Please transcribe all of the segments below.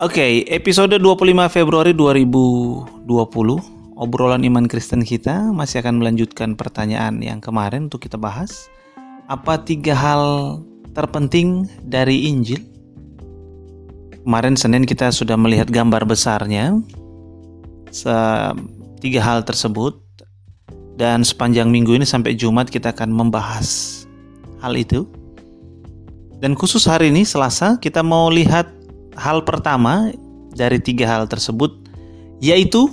Oke, episode 25 Februari 2020 obrolan iman Kristen kita masih akan melanjutkan pertanyaan yang kemarin untuk kita bahas. Apa tiga hal terpenting dari Injil? Kemarin Senin kita sudah melihat gambar besarnya tiga hal tersebut dan sepanjang minggu ini sampai Jumat kita akan membahas hal itu. Dan khusus hari ini Selasa kita mau lihat hal pertama dari tiga hal tersebut yaitu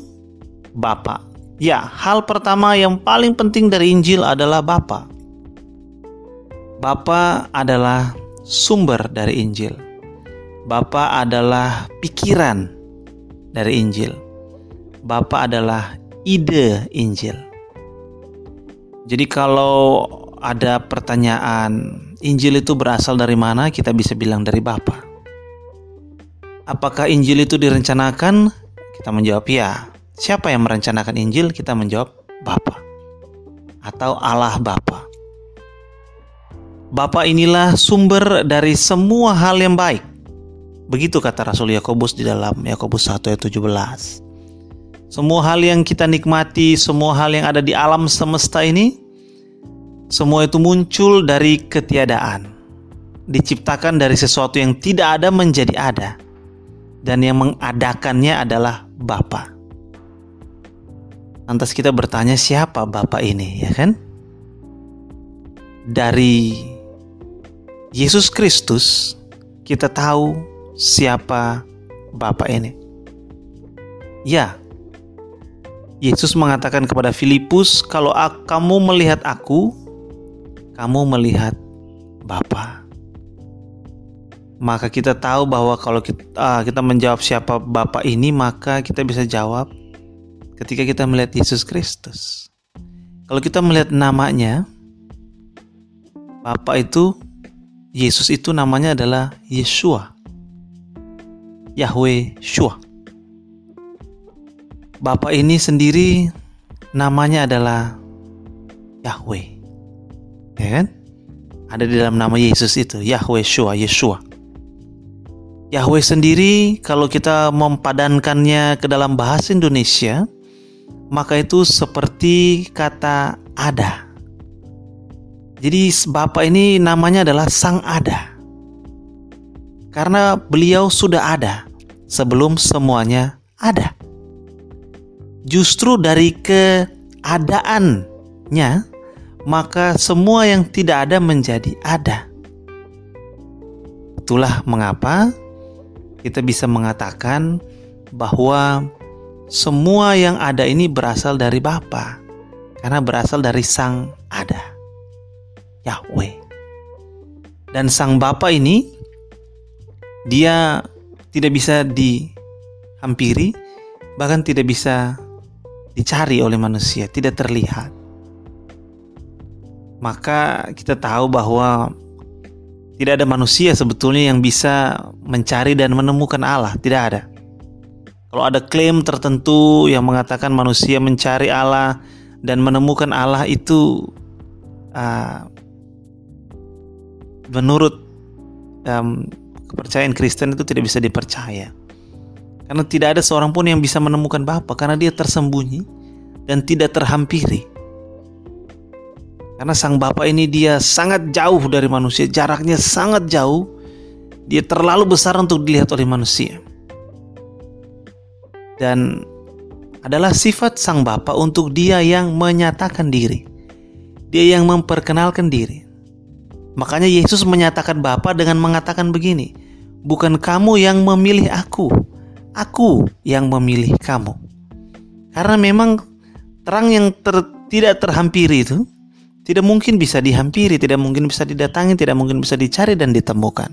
Bapa. Ya, hal pertama yang paling penting dari Injil adalah Bapa. Bapa adalah sumber dari Injil. Bapa adalah pikiran dari Injil. Bapa adalah ide Injil. Jadi kalau ada pertanyaan Injil itu berasal dari mana? Kita bisa bilang dari Bapa. Apakah Injil itu direncanakan? Kita menjawab ya. Siapa yang merencanakan Injil? Kita menjawab Bapa atau Allah Bapa. Bapa inilah sumber dari semua hal yang baik. Begitu kata Rasul Yakobus di dalam Yakobus 1 ayat 17. Semua hal yang kita nikmati, semua hal yang ada di alam semesta ini, semua itu muncul dari ketiadaan. Diciptakan dari sesuatu yang tidak ada menjadi ada dan yang mengadakannya adalah Bapa. Lantas kita bertanya siapa Bapa ini, ya kan? Dari Yesus Kristus kita tahu siapa Bapa ini. Ya, Yesus mengatakan kepada Filipus, "Kalau kamu melihat aku, kamu melihat Bapa." Maka kita tahu bahwa kalau kita, uh, kita menjawab siapa Bapak ini maka kita bisa jawab ketika kita melihat Yesus Kristus. Kalau kita melihat namanya Bapak itu Yesus itu namanya adalah Yeshua. Yahweh Shua. Bapak ini sendiri namanya adalah Yahweh. Ya kan? Ada di dalam nama Yesus itu, Yahweh Shua, Yeshua. Yahweh sendiri kalau kita mempadankannya ke dalam bahasa Indonesia maka itu seperti kata ada. Jadi Bapak ini namanya adalah Sang Ada. Karena beliau sudah ada sebelum semuanya ada. Justru dari keadaannya maka semua yang tidak ada menjadi ada. Itulah mengapa kita bisa mengatakan bahwa semua yang ada ini berasal dari Bapa karena berasal dari Sang Ada Yahweh. Dan Sang Bapa ini dia tidak bisa dihampiri bahkan tidak bisa dicari oleh manusia, tidak terlihat. Maka kita tahu bahwa tidak ada manusia sebetulnya yang bisa mencari dan menemukan Allah, tidak ada. Kalau ada klaim tertentu yang mengatakan manusia mencari Allah dan menemukan Allah itu uh, menurut um, kepercayaan Kristen itu tidak bisa dipercaya. Karena tidak ada seorang pun yang bisa menemukan Bapa karena dia tersembunyi dan tidak terhampiri. Karena sang Bapa ini dia sangat jauh dari manusia, jaraknya sangat jauh. Dia terlalu besar untuk dilihat oleh manusia. Dan adalah sifat sang Bapa untuk dia yang menyatakan diri. Dia yang memperkenalkan diri. Makanya Yesus menyatakan Bapa dengan mengatakan begini, "Bukan kamu yang memilih aku, aku yang memilih kamu." Karena memang terang yang ter, tidak terhampiri itu tidak mungkin bisa dihampiri, tidak mungkin bisa didatangi, tidak mungkin bisa dicari dan ditemukan.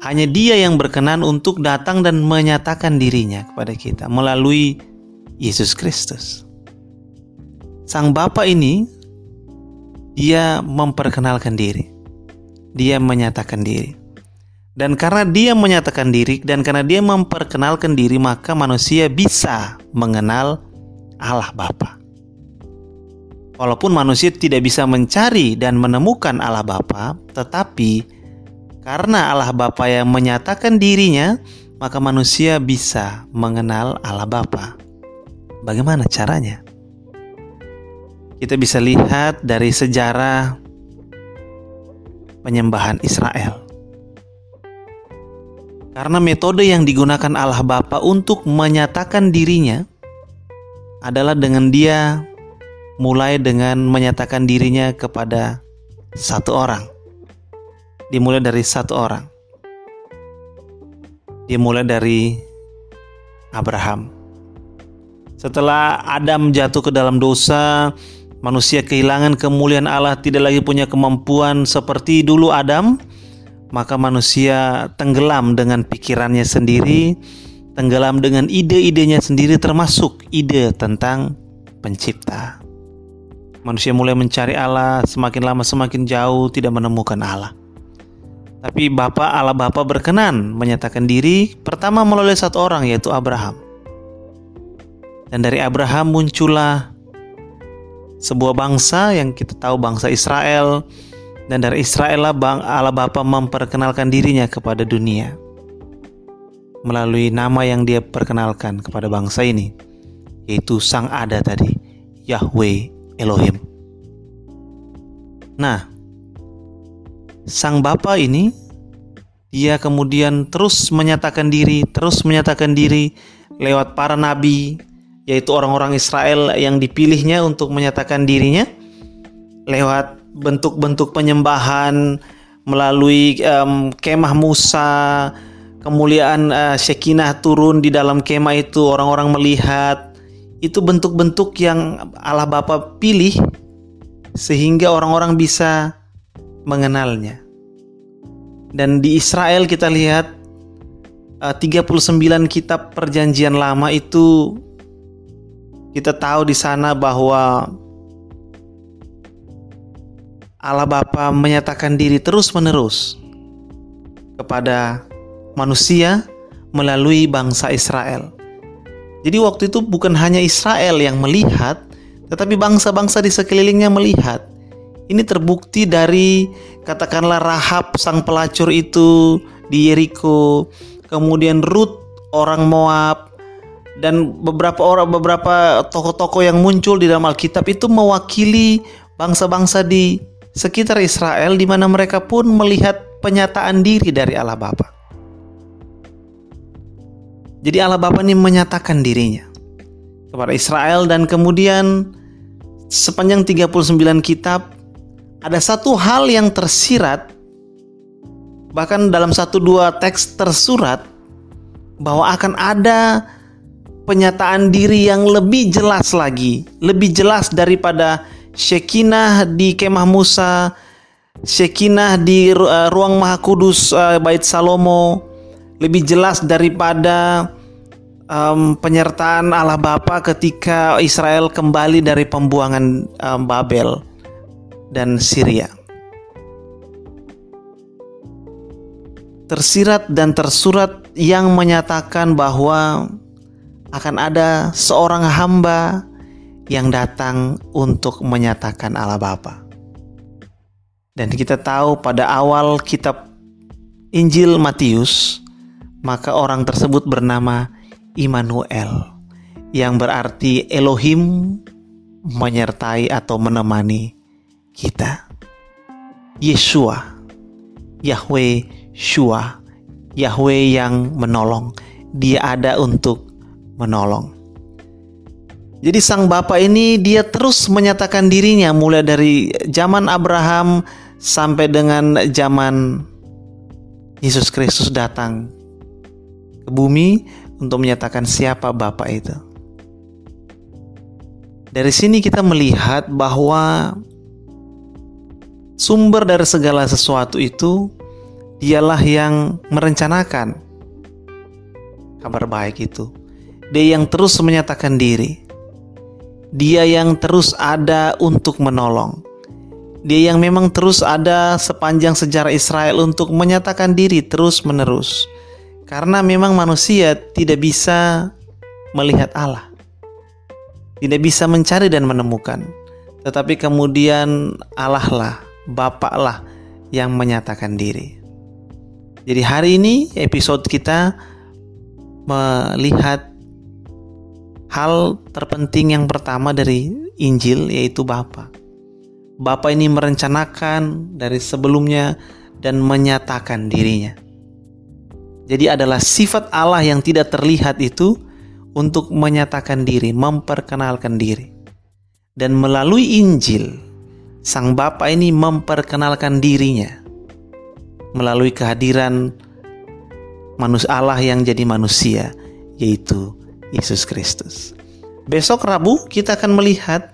Hanya Dia yang berkenan untuk datang dan menyatakan dirinya kepada kita melalui Yesus Kristus. Sang Bapa ini dia memperkenalkan diri. Dia menyatakan diri. Dan karena dia menyatakan diri dan karena dia memperkenalkan diri maka manusia bisa mengenal Allah Bapa. Walaupun manusia tidak bisa mencari dan menemukan Allah Bapa, tetapi karena Allah Bapa yang menyatakan dirinya, maka manusia bisa mengenal Allah Bapa. Bagaimana caranya? Kita bisa lihat dari sejarah penyembahan Israel. Karena metode yang digunakan Allah Bapa untuk menyatakan dirinya adalah dengan dia mulai dengan menyatakan dirinya kepada satu orang. Dimulai dari satu orang. Dimulai dari Abraham. Setelah Adam jatuh ke dalam dosa, manusia kehilangan kemuliaan Allah, tidak lagi punya kemampuan seperti dulu Adam maka manusia tenggelam dengan pikirannya sendiri, tenggelam dengan ide-idenya sendiri termasuk ide tentang pencipta. Manusia mulai mencari Allah, semakin lama semakin jauh tidak menemukan Allah. Tapi Bapa Allah Bapa berkenan menyatakan diri pertama melalui satu orang yaitu Abraham. Dan dari Abraham muncullah sebuah bangsa yang kita tahu bangsa Israel dan dari Israel lah Bang Allah Bapa memperkenalkan dirinya kepada dunia melalui nama yang dia perkenalkan kepada bangsa ini yaitu Sang Ada tadi Yahweh Elohim. Nah, Sang Bapa ini dia kemudian terus menyatakan diri, terus menyatakan diri lewat para nabi, yaitu orang-orang Israel yang dipilihnya untuk menyatakan dirinya lewat bentuk-bentuk penyembahan melalui um, kemah Musa, kemuliaan uh, Shekinah turun di dalam kemah itu orang-orang melihat itu bentuk-bentuk yang Allah Bapa pilih sehingga orang-orang bisa mengenalnya. Dan di Israel kita lihat uh, 39 kitab perjanjian lama itu kita tahu di sana bahwa Allah Bapa menyatakan diri terus-menerus kepada manusia melalui bangsa Israel. Jadi waktu itu bukan hanya Israel yang melihat, tetapi bangsa-bangsa di sekelilingnya melihat. Ini terbukti dari katakanlah Rahab sang pelacur itu di Yeriko, kemudian Ruth orang Moab dan beberapa orang beberapa tokoh-tokoh yang muncul di dalam Alkitab itu mewakili bangsa-bangsa di sekitar Israel di mana mereka pun melihat penyataan diri dari Allah Bapa. Jadi Allah Bapa ini menyatakan dirinya kepada Israel dan kemudian sepanjang 39 kitab ada satu hal yang tersirat bahkan dalam satu dua teks tersurat bahwa akan ada penyataan diri yang lebih jelas lagi, lebih jelas daripada Shekinah di kemah Musa, Shekinah di uh, ruang Maha Kudus uh, Bait Salomo lebih jelas daripada um, penyertaan Allah Bapa ketika Israel kembali dari pembuangan um, Babel dan Syria. Tersirat dan tersurat yang menyatakan bahwa akan ada seorang hamba yang datang untuk menyatakan Allah Bapa. Dan kita tahu pada awal kitab Injil Matius, maka orang tersebut bernama Immanuel, yang berarti Elohim menyertai atau menemani kita. Yesua, Yahweh Shua, Yahweh yang menolong. Dia ada untuk menolong. Jadi sang bapak ini dia terus menyatakan dirinya mulai dari zaman Abraham sampai dengan zaman Yesus Kristus datang ke bumi untuk menyatakan siapa Bapak itu. Dari sini kita melihat bahwa sumber dari segala sesuatu itu dialah yang merencanakan kabar baik itu. Dia yang terus menyatakan diri. Dia yang terus ada untuk menolong. Dia yang memang terus ada sepanjang sejarah Israel untuk menyatakan diri terus-menerus. Karena memang manusia tidak bisa melihat Allah. Tidak bisa mencari dan menemukan. Tetapi kemudian Allah lah, Bapak lah yang menyatakan diri. Jadi hari ini episode kita melihat hal terpenting yang pertama dari Injil yaitu Bapa. Bapa ini merencanakan dari sebelumnya dan menyatakan dirinya. Jadi adalah sifat Allah yang tidak terlihat itu untuk menyatakan diri, memperkenalkan diri. Dan melalui Injil, Sang Bapa ini memperkenalkan dirinya melalui kehadiran manusia Allah yang jadi manusia, yaitu Yesus Kristus. Besok Rabu kita akan melihat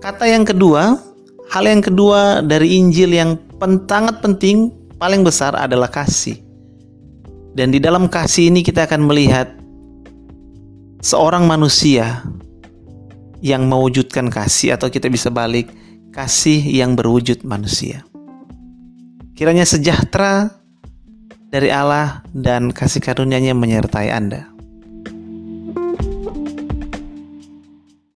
kata yang kedua, hal yang kedua dari Injil yang sangat penting, paling besar adalah kasih. Dan di dalam kasih ini kita akan melihat seorang manusia yang mewujudkan kasih atau kita bisa balik kasih yang berwujud manusia. Kiranya sejahtera dari Allah dan kasih karunia-Nya menyertai Anda.